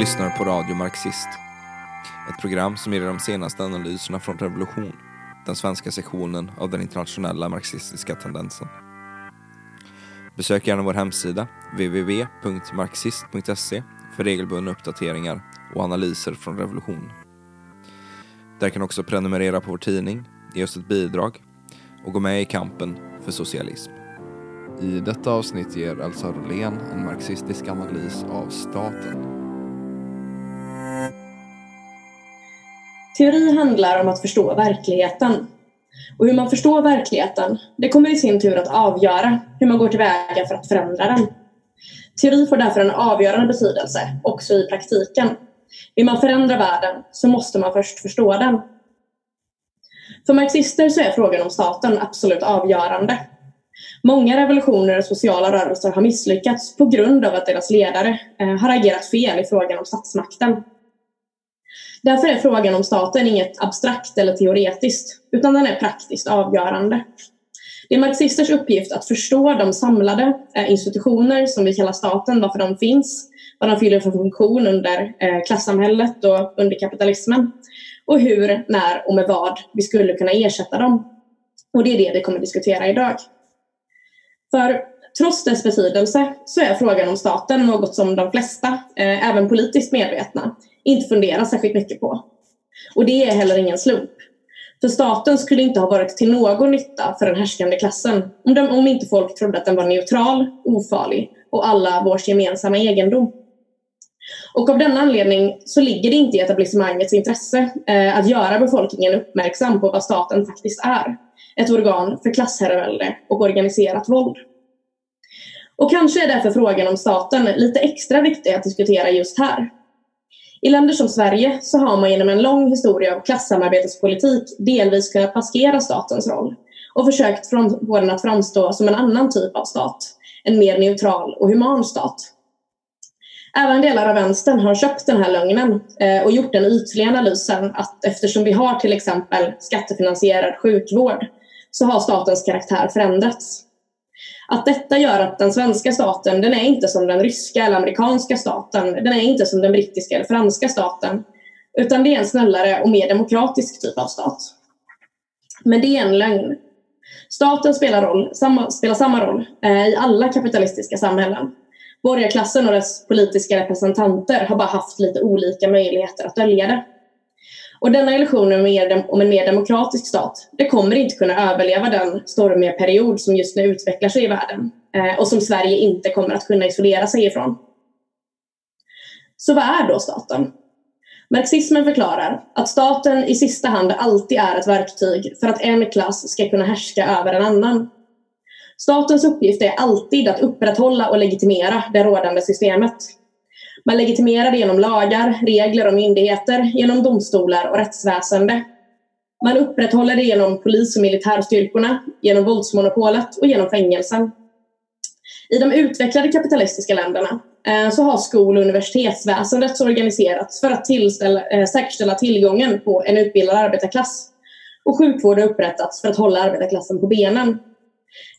lyssnar på Radio Marxist. Ett program som ger de senaste analyserna från revolution, den svenska sektionen av den internationella marxistiska tendensen. Besök gärna vår hemsida, www.marxist.se, för regelbundna uppdateringar och analyser från revolution. Där kan du också prenumerera på vår tidning, ge oss ett bidrag och gå med i kampen för socialism. I detta avsnitt ger Elsa Rolén en marxistisk analys av staten. Teori handlar om att förstå verkligheten. Och hur man förstår verkligheten, det kommer i sin tur att avgöra hur man går tillväga för att förändra den. Teori får därför en avgörande betydelse, också i praktiken. Vill man förändra världen så måste man först förstå den. För marxister så är frågan om staten absolut avgörande. Många revolutioner och sociala rörelser har misslyckats på grund av att deras ledare eh, har agerat fel i frågan om statsmakten. Därför är frågan om staten inget abstrakt eller teoretiskt, utan den är praktiskt avgörande. Det är marxisters uppgift att förstå de samlade eh, institutioner som vi kallar staten, varför de finns, vad de fyller för funktion under eh, klassamhället och under kapitalismen och hur, när och med vad vi skulle kunna ersätta dem. Och det är det vi kommer att diskutera idag. För trots dess betydelse så är frågan om staten något som de flesta, eh, även politiskt medvetna, inte funderar särskilt mycket på. Och det är heller ingen slump. För staten skulle inte ha varit till någon nytta för den härskande klassen om, de, om inte folk trodde att den var neutral, ofarlig och alla vårs gemensamma egendom. Och av denna anledning så ligger det inte i etablissemangets intresse eh, att göra befolkningen uppmärksam på vad staten faktiskt är. Ett organ för klassherravälde och organiserat våld. Och kanske är därför frågan om staten lite extra viktig att diskutera just här. I länder som Sverige så har man genom en lång historia av klassamarbetespolitik delvis kunnat maskera statens roll och försökt få den att framstå som en annan typ av stat, en mer neutral och human stat. Även delar av vänstern har köpt den här lögnen eh, och gjort den ytliga analysen att eftersom vi har till exempel skattefinansierad sjukvård så har statens karaktär förändrats. Att detta gör att den svenska staten, den är inte som den ryska eller amerikanska staten. Den är inte som den brittiska eller franska staten. Utan det är en snällare och mer demokratisk typ av stat. Men det är en lögn. Staten spelar, roll, samma, spelar samma roll eh, i alla kapitalistiska samhällen. Borgarklassen och dess politiska representanter har bara haft lite olika möjligheter att dölja det. Och denna illusion om en mer demokratisk stat, det kommer inte kunna överleva den stormiga period som just nu utvecklar sig i världen eh, och som Sverige inte kommer att kunna isolera sig ifrån. Så vad är då staten? Marxismen förklarar att staten i sista hand alltid är ett verktyg för att en klass ska kunna härska över en annan. Statens uppgift är alltid att upprätthålla och legitimera det rådande systemet man legitimerar det genom lagar, regler och myndigheter, genom domstolar och rättsväsende. Man upprätthåller det genom polis och militärstyrkorna, genom våldsmonopolet och genom fängelsen. I de utvecklade kapitalistiska länderna eh, så har skol och universitetsväsendet organiserats för att eh, säkerställa tillgången på en utbildad arbetarklass. Och sjukvård har upprättats för att hålla arbetarklassen på benen.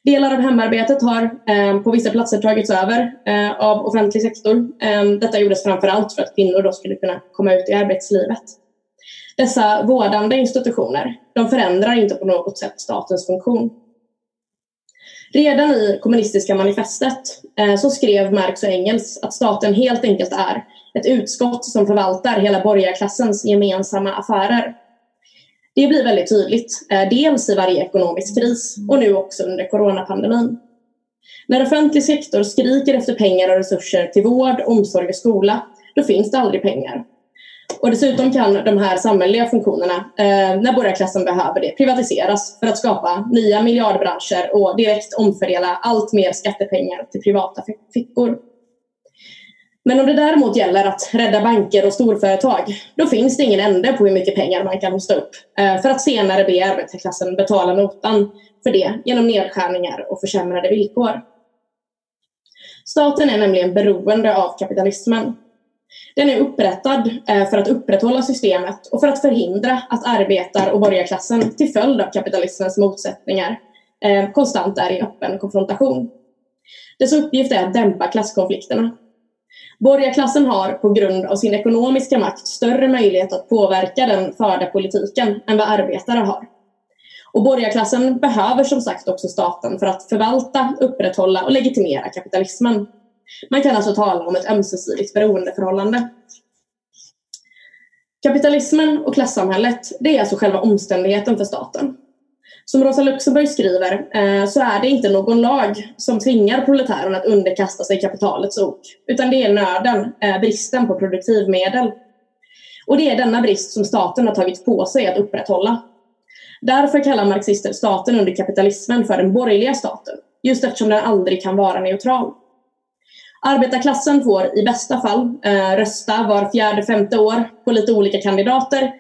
Delar av hemarbetet har eh, på vissa platser tagits över eh, av offentlig sektor. Eh, detta gjordes framför allt för att kvinnor då skulle kunna komma ut i arbetslivet. Dessa vårdande institutioner de förändrar inte på något sätt statens funktion. Redan i kommunistiska manifestet så skrev Marx och Engels att staten helt enkelt är ett utskott som förvaltar hela borgarklassens gemensamma affärer det blir väldigt tydligt, eh, dels i varje ekonomisk kris och nu också under coronapandemin. När offentlig sektor skriker efter pengar och resurser till vård, omsorg och skola, då finns det aldrig pengar. Och dessutom kan de här samhälleliga funktionerna, eh, när borgarklassen behöver det, privatiseras för att skapa nya miljardbranscher och direkt omfördela allt mer skattepengar till privata fickor. Men om det däremot gäller att rädda banker och storföretag, då finns det ingen ände på hur mycket pengar man kan hosta upp eh, för att senare be arbetarklassen betala notan för det genom nedskärningar och försämrade villkor. Staten är nämligen beroende av kapitalismen. Den är upprättad eh, för att upprätthålla systemet och för att förhindra att arbetar och borgarklassen till följd av kapitalismens motsättningar eh, konstant är i öppen konfrontation. Dess uppgift är att dämpa klasskonflikterna Borgarklassen har på grund av sin ekonomiska makt större möjlighet att påverka den förda politiken än vad arbetare har. Och borgarklassen behöver som sagt också staten för att förvalta, upprätthålla och legitimera kapitalismen. Man kan alltså tala om ett ömsesidigt beroendeförhållande. Kapitalismen och klassamhället, det är alltså själva omständigheten för staten. Som Rosa Luxemburg skriver eh, så är det inte någon lag som tvingar proletären att underkasta sig kapitalets ok, utan det är nöden, eh, bristen på produktivmedel. Och det är denna brist som staten har tagit på sig att upprätthålla. Därför kallar marxister staten under kapitalismen för den borgerliga staten, just eftersom den aldrig kan vara neutral. Arbetarklassen får i bästa fall eh, rösta var fjärde, femte år på lite olika kandidater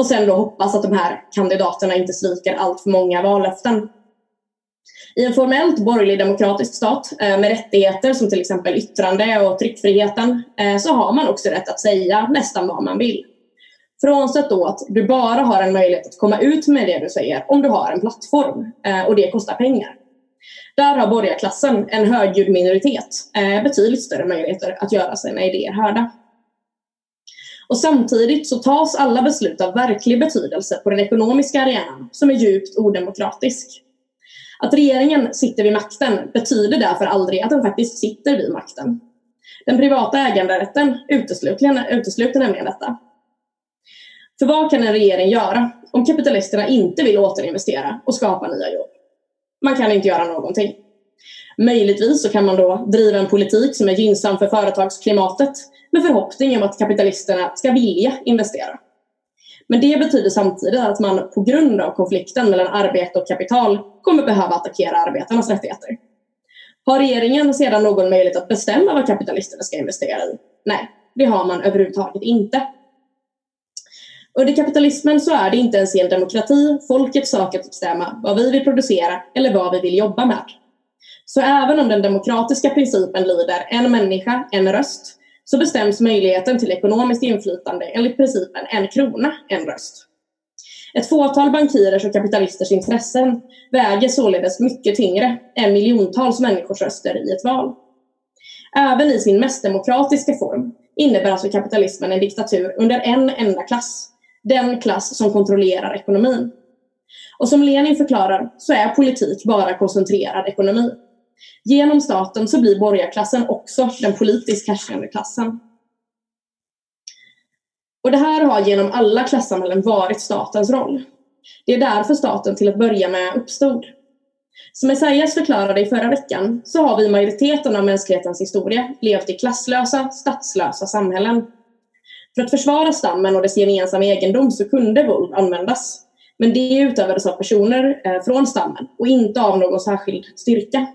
och sen då hoppas att de här kandidaterna inte sviker allt för många vallöften. I en formellt borgerlig demokratisk stat eh, med rättigheter som till exempel yttrande och tryckfriheten eh, så har man också rätt att säga nästan vad man vill. Frånsett då att du bara har en möjlighet att komma ut med det du säger om du har en plattform eh, och det kostar pengar. Där har borgarklassen, en högljudd minoritet, betydligt större möjligheter att göra sina idéer hörda. Och samtidigt så tas alla beslut av verklig betydelse på den ekonomiska arenan som är djupt odemokratisk. Att regeringen sitter vid makten betyder därför aldrig att den faktiskt sitter vid makten. Den privata äganderätten utesluter, utesluter nämligen detta. För vad kan en regering göra om kapitalisterna inte vill återinvestera och skapa nya jobb? Man kan inte göra någonting. Möjligtvis så kan man då driva en politik som är gynnsam för företagsklimatet med förhoppning om att kapitalisterna ska vilja investera. Men det betyder samtidigt att man på grund av konflikten mellan arbete och kapital kommer behöva attackera arbetarnas rättigheter. Har regeringen sedan någon möjlighet att bestämma vad kapitalisterna ska investera i? Nej, det har man överhuvudtaget inte. Under kapitalismen så är det inte ens i en demokrati folkets sak att bestämma vad vi vill producera eller vad vi vill jobba med. Så även om den demokratiska principen lyder en människa, en röst, så bestäms möjligheten till ekonomiskt inflytande enligt principen en krona, en röst. Ett fåtal bankirers och kapitalisters intressen väger således mycket tyngre än miljontals människors röster i ett val. Även i sin mest demokratiska form innebär alltså kapitalismen en diktatur under en enda klass, den klass som kontrollerar ekonomin. Och som Lenin förklarar så är politik bara koncentrerad ekonomi. Genom staten så blir borgarklassen också den politiskt härskande klassen. Och det här har genom alla klassamhällen varit statens roll. Det är därför staten till att börja med uppstod. Som Esaias förklarade i förra veckan så har vi majoriteten av mänsklighetens historia levt i klasslösa, statslösa samhällen. För att försvara stammen och dess gemensamma egendom så kunde våld användas. Men det utövades av personer eh, från stammen och inte av någon särskild styrka.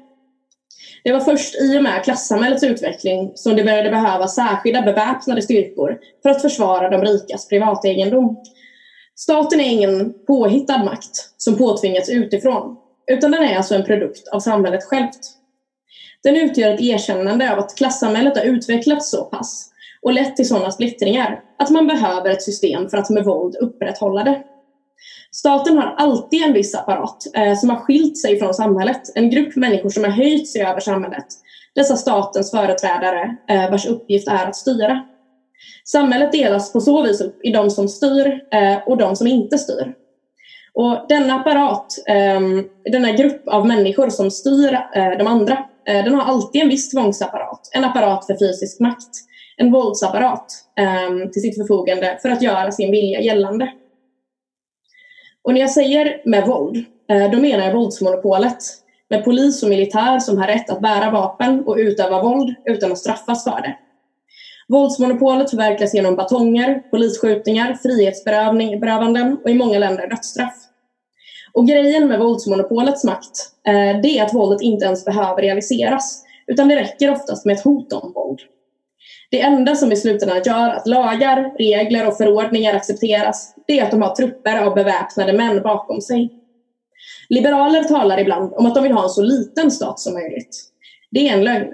Det var först i och med klassamhällets utveckling som det började behövas särskilda beväpnade styrkor för att försvara de rikas privategendom. Staten är ingen påhittad makt som påtvingats utifrån, utan den är alltså en produkt av samhället självt. Den utgör ett erkännande av att klassamhället har utvecklats så pass och lett till sådana splittringar att man behöver ett system för att med våld upprätthålla det. Staten har alltid en viss apparat eh, som har skilt sig från samhället. En grupp människor som har höjt sig över samhället. Dessa statens företrädare eh, vars uppgift är att styra. Samhället delas på så vis upp i de som styr eh, och de som inte styr. Och denna apparat, eh, denna grupp av människor som styr eh, de andra, eh, den har alltid en viss tvångsapparat. En apparat för fysisk makt. En våldsapparat eh, till sitt förfogande för att göra sin vilja gällande. Och när jag säger med våld, eh, då menar jag våldsmonopolet. Med polis och militär som har rätt att bära vapen och utöva våld utan att straffas för det. Våldsmonopolet förverkligas genom batonger, polisskjutningar, frihetsberövanden och i många länder dödsstraff. Och grejen med våldsmonopolets makt, eh, det är att våldet inte ens behöver realiseras, utan det räcker oftast med ett hot om våld. Det enda som i slutändan gör att lagar, regler och förordningar accepteras, det är att de har trupper av beväpnade män bakom sig. Liberaler talar ibland om att de vill ha en så liten stat som möjligt. Det är en lögn.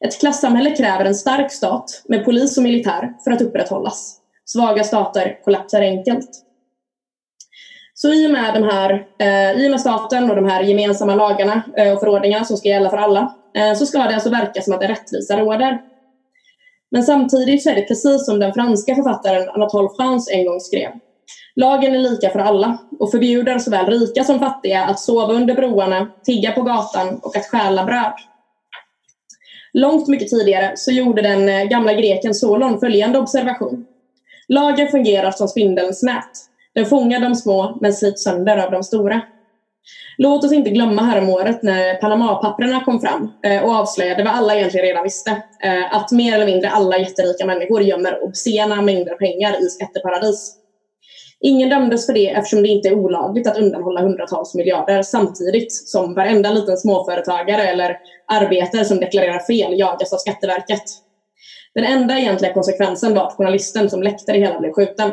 Ett klassamhälle kräver en stark stat med polis och militär för att upprätthållas. Svaga stater kollapsar enkelt. Så i och med, de här, eh, i och med staten och de här gemensamma lagarna eh, och förordningarna som ska gälla för alla eh, så ska det alltså verka som att en rättvisa råder. Men samtidigt så är det precis som den franska författaren Anatole France en gång skrev. Lagen är lika för alla och förbjuder såväl rika som fattiga att sova under broarna, tigga på gatan och att stjäla bröd. Långt mycket tidigare så gjorde den eh, gamla greken Solon följande observation. Lagen fungerar som spindelns nät. Den fångar de små men slits sönder av de stora. Låt oss inte glömma häromåret när Panama-papperna kom fram eh, och avslöjade vad alla egentligen redan visste. Eh, att mer eller mindre alla jätterika människor gömmer obscena mängder pengar i skatteparadis. Ingen dömdes för det eftersom det inte är olagligt att undanhålla hundratals miljarder samtidigt som varenda liten småföretagare eller arbetare som deklarerar fel jagas av Skatteverket. Den enda egentliga konsekvensen var att journalisten som läckte det hela blev skjuten.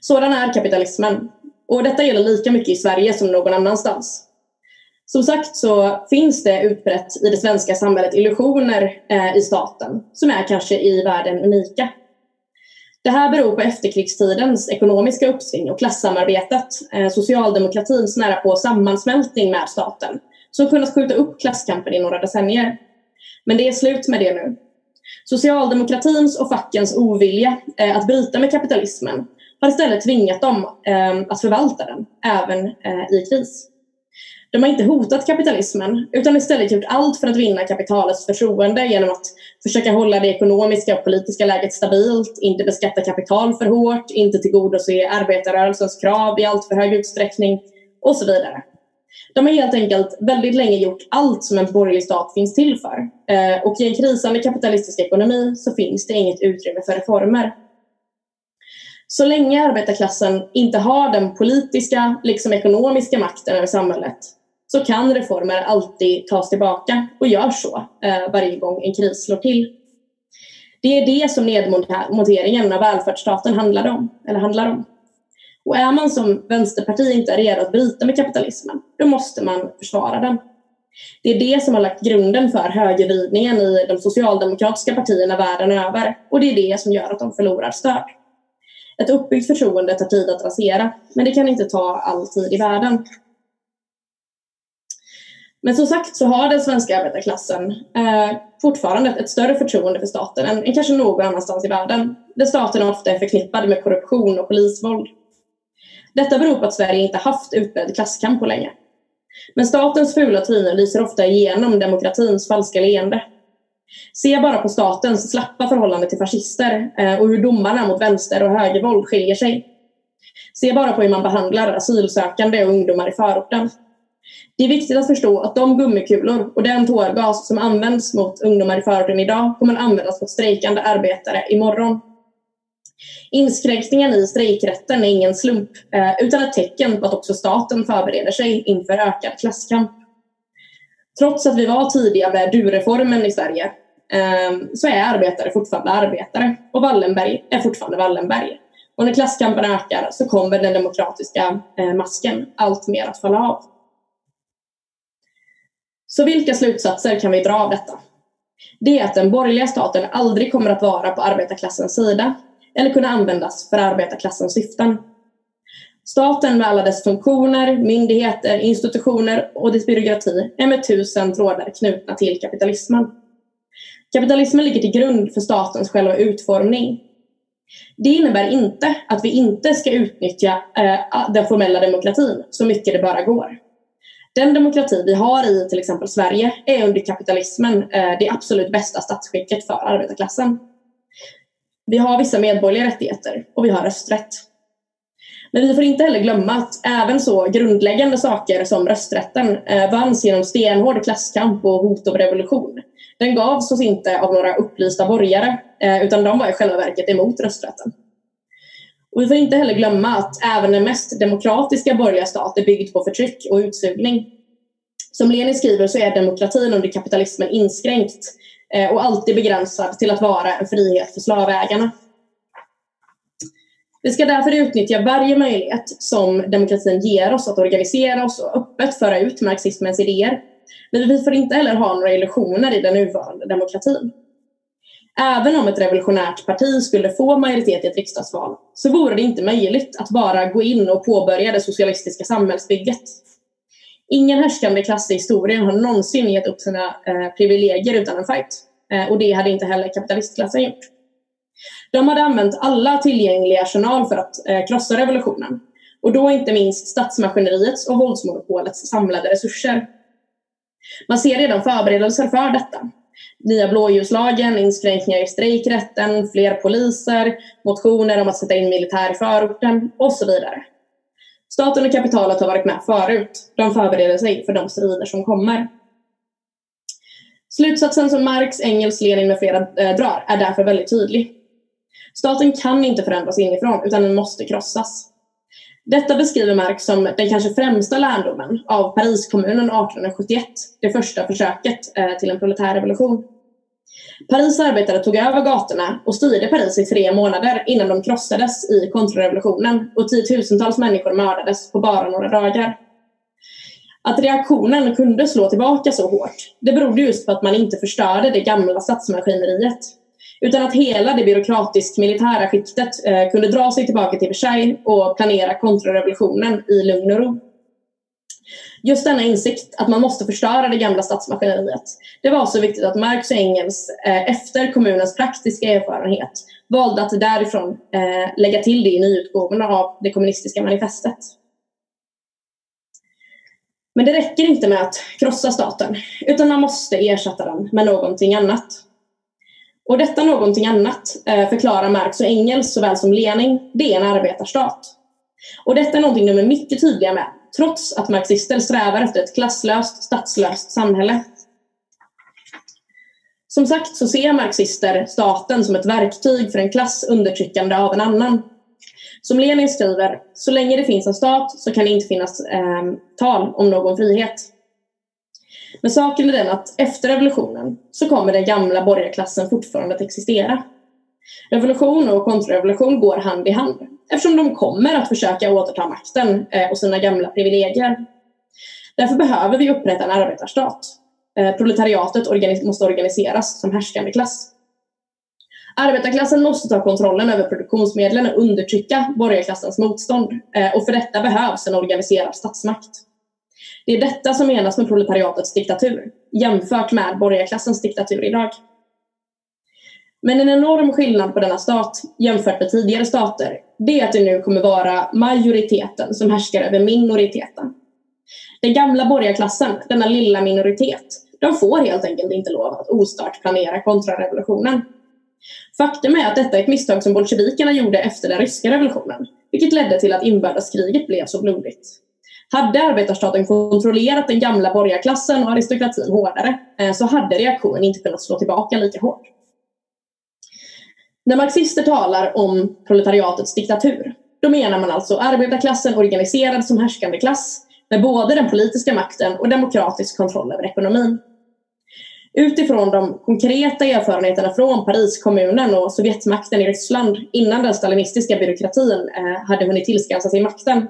Sådan är kapitalismen. Och detta gäller lika mycket i Sverige som någon annanstans. Som sagt så finns det utbrett i det svenska samhället illusioner eh, i staten som är kanske i världen unika. Det här beror på efterkrigstidens ekonomiska uppsving och klassamarbetet, eh, socialdemokratins nära på sammansmältning med staten, som kunnat skjuta upp klasskampen i några decennier. Men det är slut med det nu. Socialdemokratins och fackens ovilja eh, att bryta med kapitalismen har istället tvingat dem eh, att förvalta den, även eh, i kris. De har inte hotat kapitalismen utan istället gjort allt för att vinna kapitalets förtroende genom att försöka hålla det ekonomiska och politiska läget stabilt, inte beskatta kapital för hårt, inte tillgodose arbetarrörelsens krav i allt för hög utsträckning och så vidare. De har helt enkelt väldigt länge gjort allt som en borgerlig stat finns till för. Eh, och i en krisande kapitalistisk ekonomi så finns det inget utrymme för reformer. Så länge arbetarklassen inte har den politiska liksom ekonomiska makten över samhället så kan reformer alltid tas tillbaka och gör så eh, varje gång en kris slår till. Det är det som nedmonteringen av välfärdsstaten handlar om. Eller handlar om. Och är man som vänsterparti inte redo att bryta med kapitalismen, då måste man försvara den. Det är det som har lagt grunden för högervridningen i de socialdemokratiska partierna världen över och det är det som gör att de förlorar stöd. Ett uppbyggt förtroende tar tid att rasera, men det kan inte ta all tid i världen. Men som sagt så har den svenska arbetarklassen eh, fortfarande ett större förtroende för staten än, än kanske någon annanstans i världen, där staten ofta är förknippad med korruption och polisvåld. Detta beror på att Sverige inte haft utbredd klasskamp på länge. Men statens fula tryne lyser ofta igenom demokratins falska leende. Se bara på statens slappa förhållande till fascister eh, och hur domarna mot vänster och högervåld skiljer sig. Se bara på hur man behandlar asylsökande och ungdomar i förorten. Det är viktigt att förstå att de gummikulor och den tårgas som används mot ungdomar i förorten idag kommer att användas mot strejkande arbetare imorgon. Inskränkningen i strejkrätten är ingen slump eh, utan ett tecken på att också staten förbereder sig inför ökad klasskamp. Trots att vi var tidiga med du-reformen i Sverige Ehm, så är arbetare fortfarande arbetare och Wallenberg är fortfarande Wallenberg. Och när klasskampen ökar så kommer den demokratiska eh, masken allt mer att falla av. Så vilka slutsatser kan vi dra av detta? Det är att den borgerliga staten aldrig kommer att vara på arbetarklassens sida eller kunna användas för arbetarklassens syften. Staten med alla dess funktioner, myndigheter, institutioner och dess byråkrati är med tusen trådar knutna till kapitalismen. Kapitalismen ligger till grund för statens själva utformning. Det innebär inte att vi inte ska utnyttja eh, den formella demokratin så mycket det bara går. Den demokrati vi har i till exempel Sverige är under kapitalismen eh, det absolut bästa statsskicket för arbetarklassen. Vi har vissa medborgerliga rättigheter och vi har rösträtt. Men vi får inte heller glömma att även så grundläggande saker som rösträtten eh, vanns genom stenhård klasskamp och hot om revolution. Den gavs oss inte av några upplysta borgare eh, utan de var i själva verket emot rösträtten. Och vi får inte heller glömma att även den mest demokratiska borgerliga stat är byggd på förtryck och utsugning. Som Lenin skriver så är demokratin under kapitalismen inskränkt eh, och alltid begränsad till att vara en frihet för slavägarna. Vi ska därför utnyttja varje möjlighet som demokratin ger oss att organisera oss och öppet föra ut marxismens idéer. Men vi får inte heller ha några illusioner i den nuvarande demokratin. Även om ett revolutionärt parti skulle få majoritet i ett riksdagsval så vore det inte möjligt att bara gå in och påbörja det socialistiska samhällsbygget. Ingen härskande klass i historien har någonsin gett upp sina eh, privilegier utan en fight. Eh, och det hade inte heller kapitalistklassen gjort. De hade använt alla tillgängliga arsenal för att eh, krossa revolutionen och då inte minst statsmaskineriets och våldsmonopolets samlade resurser. Man ser redan förberedelser för detta. Nya blåljuslagen, inskränkningar i strejkrätten, fler poliser, motioner om att sätta in militär i förorten och så vidare. Staten och kapitalet har varit med förut. De förbereder sig för de strider som kommer. Slutsatsen som Marx, Engels, Lenin med flera eh, drar är därför väldigt tydlig. Staten kan inte förändras inifrån utan den måste krossas. Detta beskriver Marx som den kanske främsta lärdomen av Pariskommunen 1871, det första försöket eh, till en proletär revolution. Paris arbetare tog över gatorna och styrde Paris i tre månader innan de krossades i kontrarevolutionen och tiotusentals människor mördades på bara några dagar. Att reaktionen kunde slå tillbaka så hårt, det berodde just på att man inte förstörde det gamla statsmaskineriet utan att hela det byråkratisk-militära skiktet eh, kunde dra sig tillbaka till Versailles och planera kontrarevolutionen i lugn och ro. Just denna insikt att man måste förstöra det gamla statsmaskineriet. Det var så viktigt att Marx och Engels eh, efter kommunens praktiska erfarenhet valde att därifrån eh, lägga till det i nyutgåvorna av det kommunistiska manifestet. Men det räcker inte med att krossa staten utan man måste ersätta den med någonting annat. Och detta någonting annat eh, förklarar Marx och Engels såväl som Lenin, det är en arbetarstat. Och detta är någonting de är mycket tydliga med, trots att marxister strävar efter ett klasslöst, statslöst samhälle. Som sagt så ser marxister staten som ett verktyg för en klass undertryckande av en annan. Som Lenin skriver, så länge det finns en stat så kan det inte finnas eh, tal om någon frihet. Men saken är den att efter revolutionen så kommer den gamla borgarklassen fortfarande att existera. Revolution och kontrarevolution går hand i hand eftersom de kommer att försöka återta makten eh, och sina gamla privilegier. Därför behöver vi upprätta en arbetarstat. Eh, proletariatet måste organiseras som härskande klass. Arbetarklassen måste ta kontrollen över produktionsmedlen och undertrycka borgarklassens motstånd eh, och för detta behövs en organiserad statsmakt. Det är detta som menas med proletariatets diktatur jämfört med borgarklassens diktatur idag. Men en enorm skillnad på denna stat jämfört med tidigare stater det är att det nu kommer vara majoriteten som härskar över minoriteten. Den gamla borgarklassen, denna lilla minoritet, de får helt enkelt inte lov att ostört planera kontrarevolutionen. Faktum är att detta är ett misstag som bolsjevikerna gjorde efter den ryska revolutionen, vilket ledde till att inbördeskriget blev så blodigt. Hade arbetarstaten kontrollerat den gamla borgarklassen och aristokratin hårdare eh, så hade reaktionen inte kunnat slå tillbaka lika hårt. När marxister talar om proletariatets diktatur då menar man alltså arbetarklassen organiserad som härskande klass med både den politiska makten och demokratisk kontroll över ekonomin. Utifrån de konkreta erfarenheterna från Pariskommunen och Sovjetmakten i Ryssland innan den stalinistiska byråkratin eh, hade hunnit tillskansa sig makten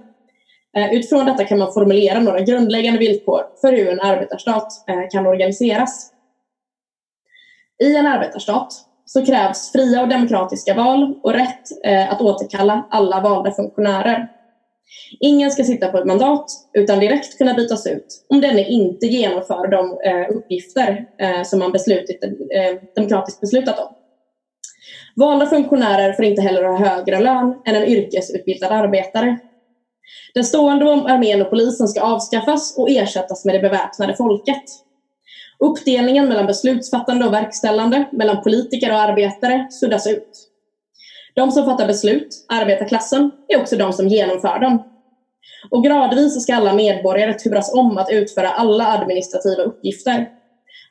Eh, utifrån detta kan man formulera några grundläggande villkor för hur en arbetarstat eh, kan organiseras. I en arbetarstat så krävs fria och demokratiska val och rätt eh, att återkalla alla valda funktionärer. Ingen ska sitta på ett mandat utan direkt kunna bytas ut om denne inte genomför de uppgifter som man beslutat, demokratiskt beslutat om. Valda funktionärer får inte heller ha högre lön än en yrkesutbildad arbetare den stående armén och polisen ska avskaffas och ersättas med det beväpnade folket. Uppdelningen mellan beslutsfattande och verkställande, mellan politiker och arbetare, suddas ut. De som fattar beslut, arbetarklassen, är också de som genomför dem. Och gradvis ska alla medborgare turas om att utföra alla administrativa uppgifter.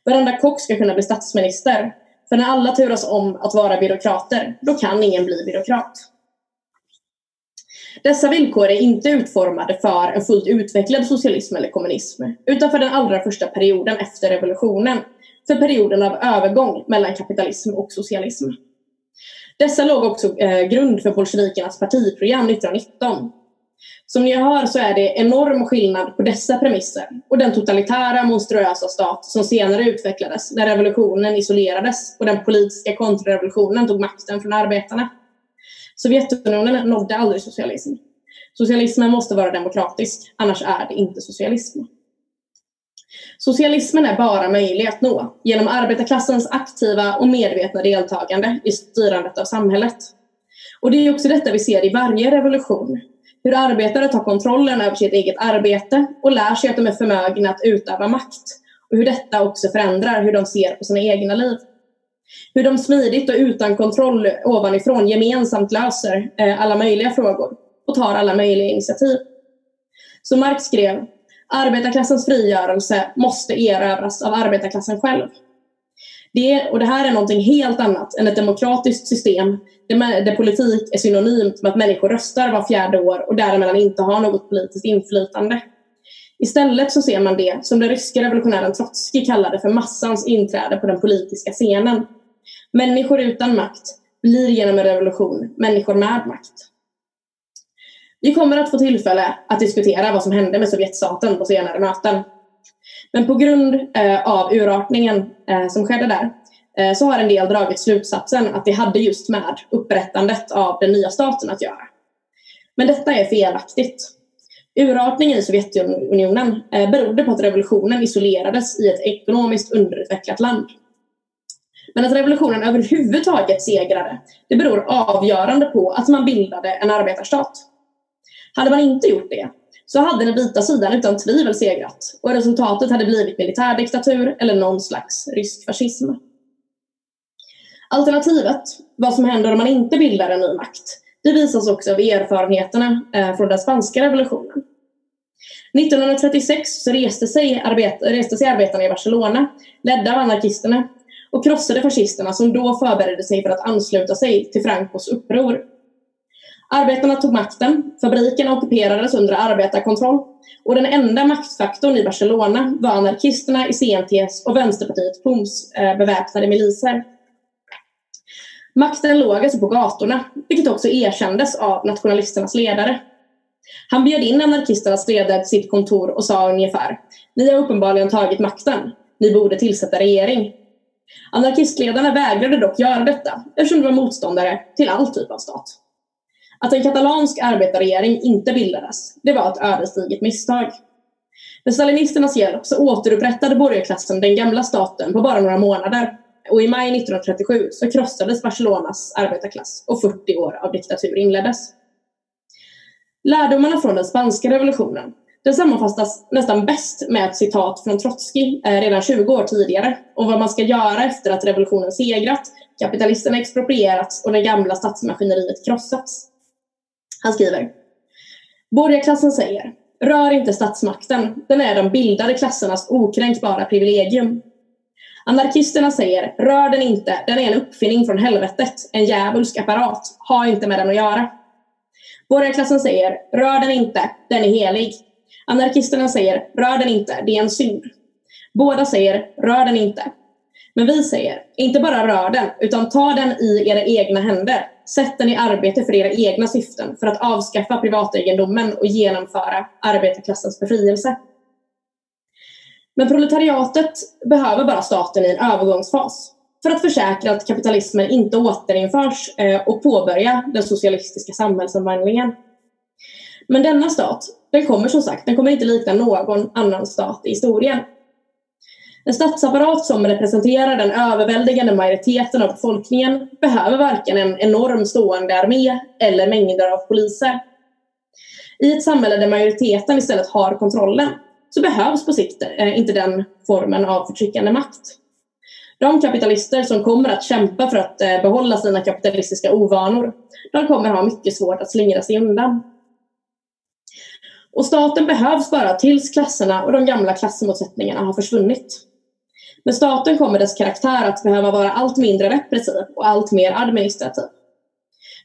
Varenda kock ska kunna bli statsminister. För när alla turas om att vara byråkrater, då kan ingen bli byråkrat. Dessa villkor är inte utformade för en fullt utvecklad socialism eller kommunism, utan för den allra första perioden efter revolutionen, för perioden av övergång mellan kapitalism och socialism. Dessa låg också eh, grund för bolsjevikernas partiprogram 1919. Som ni hör så är det enorm skillnad på dessa premisser och den totalitära monstruösa stat som senare utvecklades när revolutionen isolerades och den politiska kontrarevolutionen tog makten från arbetarna. Sovjetunionen nådde aldrig socialism. Socialismen måste vara demokratisk, annars är det inte socialism. Socialismen är bara möjlig att nå genom arbetarklassens aktiva och medvetna deltagande i styrandet av samhället. Och det är också detta vi ser i varje revolution. Hur arbetare tar kontrollen över sitt eget arbete och lär sig att de är förmögna att utöva makt. Och hur detta också förändrar hur de ser på sina egna liv. Hur de smidigt och utan kontroll ovanifrån gemensamt löser eh, alla möjliga frågor och tar alla möjliga initiativ. Så Marx skrev Arbetarklassens frigörelse måste erövras av arbetarklassen själv. Det, och det här är någonting helt annat än ett demokratiskt system där, där politik är synonymt med att människor röstar var fjärde år och däremellan inte har något politiskt inflytande. Istället så ser man det som den ryska revolutionären Trotskij kallade för massans inträde på den politiska scenen. Människor utan makt blir genom en revolution människor med makt. Vi kommer att få tillfälle att diskutera vad som hände med Sovjetstaten på senare möten. Men på grund eh, av urartningen eh, som skedde där eh, så har en del dragit slutsatsen att det hade just med upprättandet av den nya staten att göra. Men detta är felaktigt. Urartningen i Sovjetunionen berodde på att revolutionen isolerades i ett ekonomiskt underutvecklat land. Men att revolutionen överhuvudtaget segrade, det beror avgörande på att man bildade en arbetarstat. Hade man inte gjort det så hade den vita sidan utan tvivel segrat och resultatet hade blivit militärdiktatur eller någon slags rysk fascism. Alternativet, vad som händer om man inte bildar en ny makt, det visas också av erfarenheterna eh, från den spanska revolutionen. 1936 så reste sig, arbet reste sig arbetarna i Barcelona, ledda av anarkisterna, och krossade fascisterna som då förberedde sig för att ansluta sig till Francos uppror Arbetarna tog makten, fabrikerna ockuperades under arbetarkontroll och den enda maktfaktorn i Barcelona var anarkisterna i CNTS och Vänsterpartiet POMs eh, beväpnade miliser. Makten låg alltså på gatorna, vilket också erkändes av nationalisternas ledare. Han bjöd in anarkisternas ledare till sitt kontor och sa ungefär Ni har uppenbarligen tagit makten. Ni borde tillsätta regering. Anarkistledarna vägrade dock göra detta eftersom de var motståndare till all typ av stat. Att en katalansk arbetarregering inte bildades, det var ett ödesdigert misstag. Med stalinisternas hjälp så återupprättade borgarklassen den gamla staten på bara några månader och i maj 1937 så krossades Barcelonas arbetarklass och 40 år av diktatur inleddes. Lärdomarna från den spanska revolutionen den sammanfattas nästan bäst med ett citat från Trotskij eh, redan 20 år tidigare om vad man ska göra efter att revolutionen segrat, kapitalisterna exproprierats och det gamla statsmaskineriet krossats. Han skriver Borgarklassen säger Rör inte statsmakten, den är de bildade klassernas okränkbara privilegium. Anarkisterna säger Rör den inte, den är en uppfinning från helvetet, en djävulsk apparat, ha inte med den att göra. Borgarklassen säger Rör den inte, den är helig. Anarkisterna säger Rör den inte, det är en synd. Båda säger Rör den inte. Men vi säger, inte bara rör den, utan ta den i era egna händer. Sätt den i arbete för era egna syften, för att avskaffa privategendomen och genomföra arbetarklassens befrielse. Men proletariatet behöver bara staten i en övergångsfas för att försäkra att kapitalismen inte återinförs eh, och påbörja den socialistiska samhällsomvandlingen. Men denna stat, den kommer som sagt, den kommer inte likna någon annan stat i historien. En statsapparat som representerar den överväldigande majoriteten av befolkningen behöver varken en enorm stående armé eller mängder av poliser. I ett samhälle där majoriteten istället har kontrollen så behövs på sikt eh, inte den formen av förtryckande makt. De kapitalister som kommer att kämpa för att eh, behålla sina kapitalistiska ovanor, de kommer ha mycket svårt att slingra sig undan. Och staten behövs bara tills klasserna och de gamla klassmotsättningarna har försvunnit. Med staten kommer dess karaktär att behöva vara allt mindre repressiv och allt mer administrativ.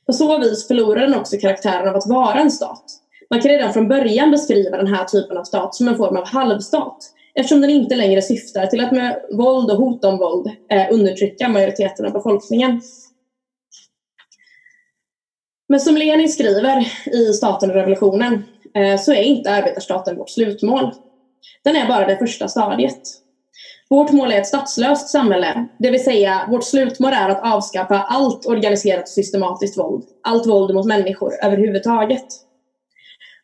På så vis förlorar den också karaktären av att vara en stat. Man kan redan från början beskriva den här typen av stat som en form av halvstat eftersom den inte längre syftar till att med våld och hot om våld eh, undertrycka majoriteten av befolkningen. Men som Lenin skriver i Staten och revolutionen Eh, så är inte arbetarstaten vårt slutmål. Den är bara det första stadiet. Vårt mål är ett statslöst samhälle, det vill säga vårt slutmål är att avskaffa allt organiserat och systematiskt våld, allt våld mot människor överhuvudtaget.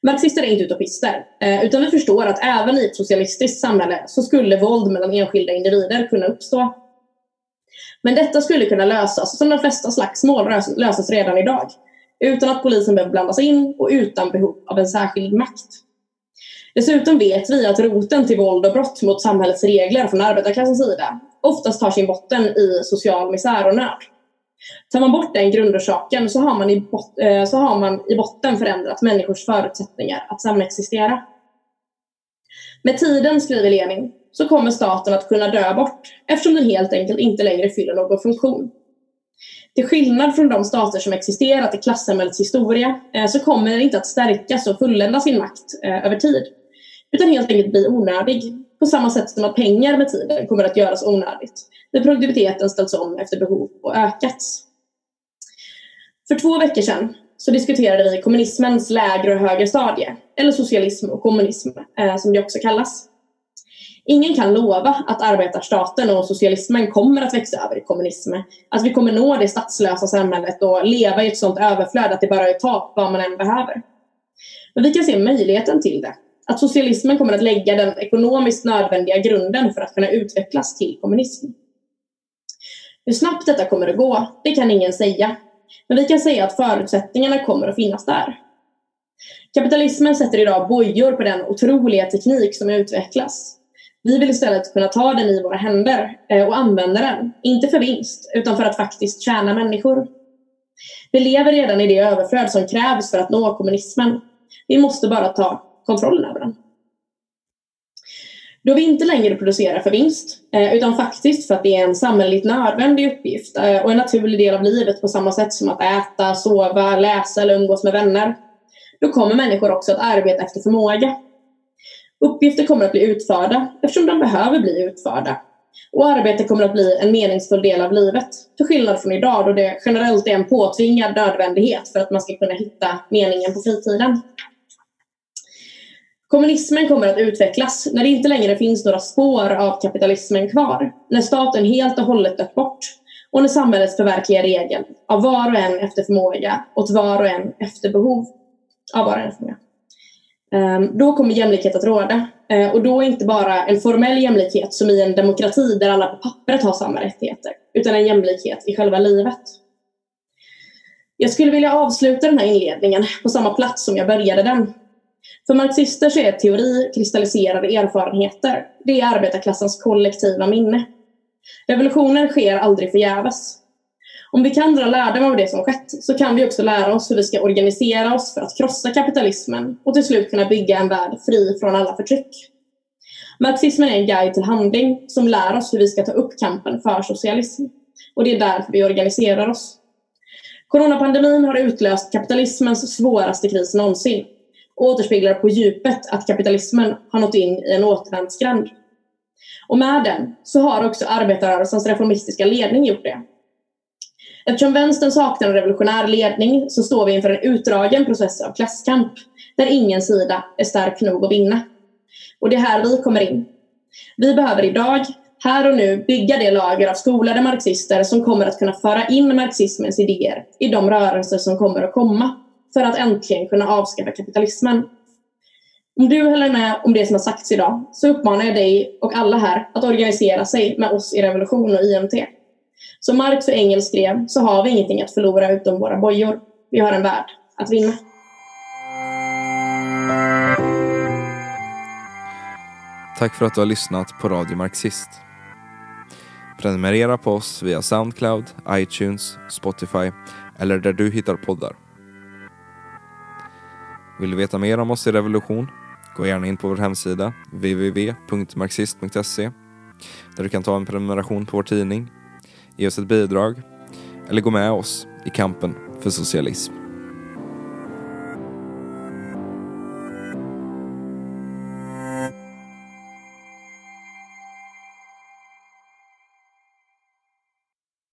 Marxister är inte utopister, eh, utan vi förstår att även i ett socialistiskt samhälle så skulle våld mellan enskilda individer kunna uppstå. Men detta skulle kunna lösas, som de flesta slagsmål löses redan idag, utan att polisen behöver blandas in och utan behov av en särskild makt. Dessutom vet vi att roten till våld och brott mot samhällets regler från arbetarklassens sida oftast tar sin botten i social misär och nöd. Tar man bort den grundorsaken så har man i, bot eh, så har man i botten förändrat människors förutsättningar att samexistera. Med tiden, skriver Lenin, så kommer staten att kunna dö bort eftersom den helt enkelt inte längre fyller någon funktion. Till skillnad från de stater som existerat i klassamhällets historia eh, så kommer den inte att stärkas och fullända sin makt eh, över tid utan helt enkelt bli onödig på samma sätt som att pengar med tiden kommer att göras onödigt när produktiviteten ställts om efter behov och ökats. För två veckor sedan så diskuterade vi kommunismens lägre och högre stadie, eller socialism och kommunism eh, som det också kallas. Ingen kan lova att arbetarstaten och socialismen kommer att växa över i kommunism. Att vi kommer nå det statslösa samhället och leva i ett sådant överflöd att det bara är tak vad man än behöver. Men vi kan se möjligheten till det. Att socialismen kommer att lägga den ekonomiskt nödvändiga grunden för att kunna utvecklas till kommunism. Hur snabbt detta kommer att gå, det kan ingen säga. Men vi kan säga att förutsättningarna kommer att finnas där. Kapitalismen sätter idag bojor på den otroliga teknik som utvecklas. Vi vill istället kunna ta den i våra händer eh, och använda den, inte för vinst, utan för att faktiskt tjäna människor. Vi lever redan i det överflöd som krävs för att nå kommunismen. Vi måste bara ta kontrollen över den. Då vi inte längre producerar för vinst, eh, utan faktiskt för att det är en samhälleligt nödvändig uppgift eh, och en naturlig del av livet på samma sätt som att äta, sova, läsa eller umgås med vänner, då kommer människor också att arbeta efter förmåga. Uppgifter kommer att bli utförda eftersom de behöver bli utförda. Och arbete kommer att bli en meningsfull del av livet, till skillnad från idag då det generellt är en påtvingad nödvändighet för att man ska kunna hitta meningen på fritiden. Kommunismen kommer att utvecklas när det inte längre finns några spår av kapitalismen kvar. När staten helt och hållet dött bort och när samhället förverkligar regeln av var och en efter förmåga åt var och en efter behov. Av var och en förmåga. Ehm, då kommer jämlikhet att råda. Ehm, och då inte bara en formell jämlikhet som i en demokrati där alla på pappret har samma rättigheter, utan en jämlikhet i själva livet. Jag skulle vilja avsluta den här inledningen på samma plats som jag började den, för marxister så är teori kristalliserade erfarenheter. Det är arbetarklassens kollektiva minne. Revolutioner sker aldrig förgäves. Om vi kan dra lärdom av det som skett så kan vi också lära oss hur vi ska organisera oss för att krossa kapitalismen och till slut kunna bygga en värld fri från alla förtryck. Marxismen är en guide till handling som lär oss hur vi ska ta upp kampen för socialism. Och det är därför vi organiserar oss. Coronapandemin har utlöst kapitalismens svåraste kris någonsin återspeglar på djupet att kapitalismen har nått in i en återvändsgränd. Och med den så har också arbetarrörelsens reformistiska ledning gjort det. Eftersom vänstern saknar en revolutionär ledning så står vi inför en utdragen process av klasskamp där ingen sida är stark nog att vinna. Och det är här vi kommer in. Vi behöver idag, här och nu, bygga det lager av skolade marxister som kommer att kunna föra in marxismens idéer i de rörelser som kommer att komma för att äntligen kunna avskaffa kapitalismen. Om du håller med om det som har sagts idag så uppmanar jag dig och alla här att organisera sig med oss i Revolution och IMT. Som Marx och Engels skrev så har vi ingenting att förlora utom våra bojor. Vi har en värld att vinna. Tack för att du har lyssnat på Radio Marxist. Prenumerera på oss via Soundcloud, iTunes, Spotify eller där du hittar poddar. Vill du veta mer om oss i Revolution? Gå gärna in på vår hemsida www.marxist.se där du kan ta en prenumeration på vår tidning, ge oss ett bidrag eller gå med oss i kampen för socialism.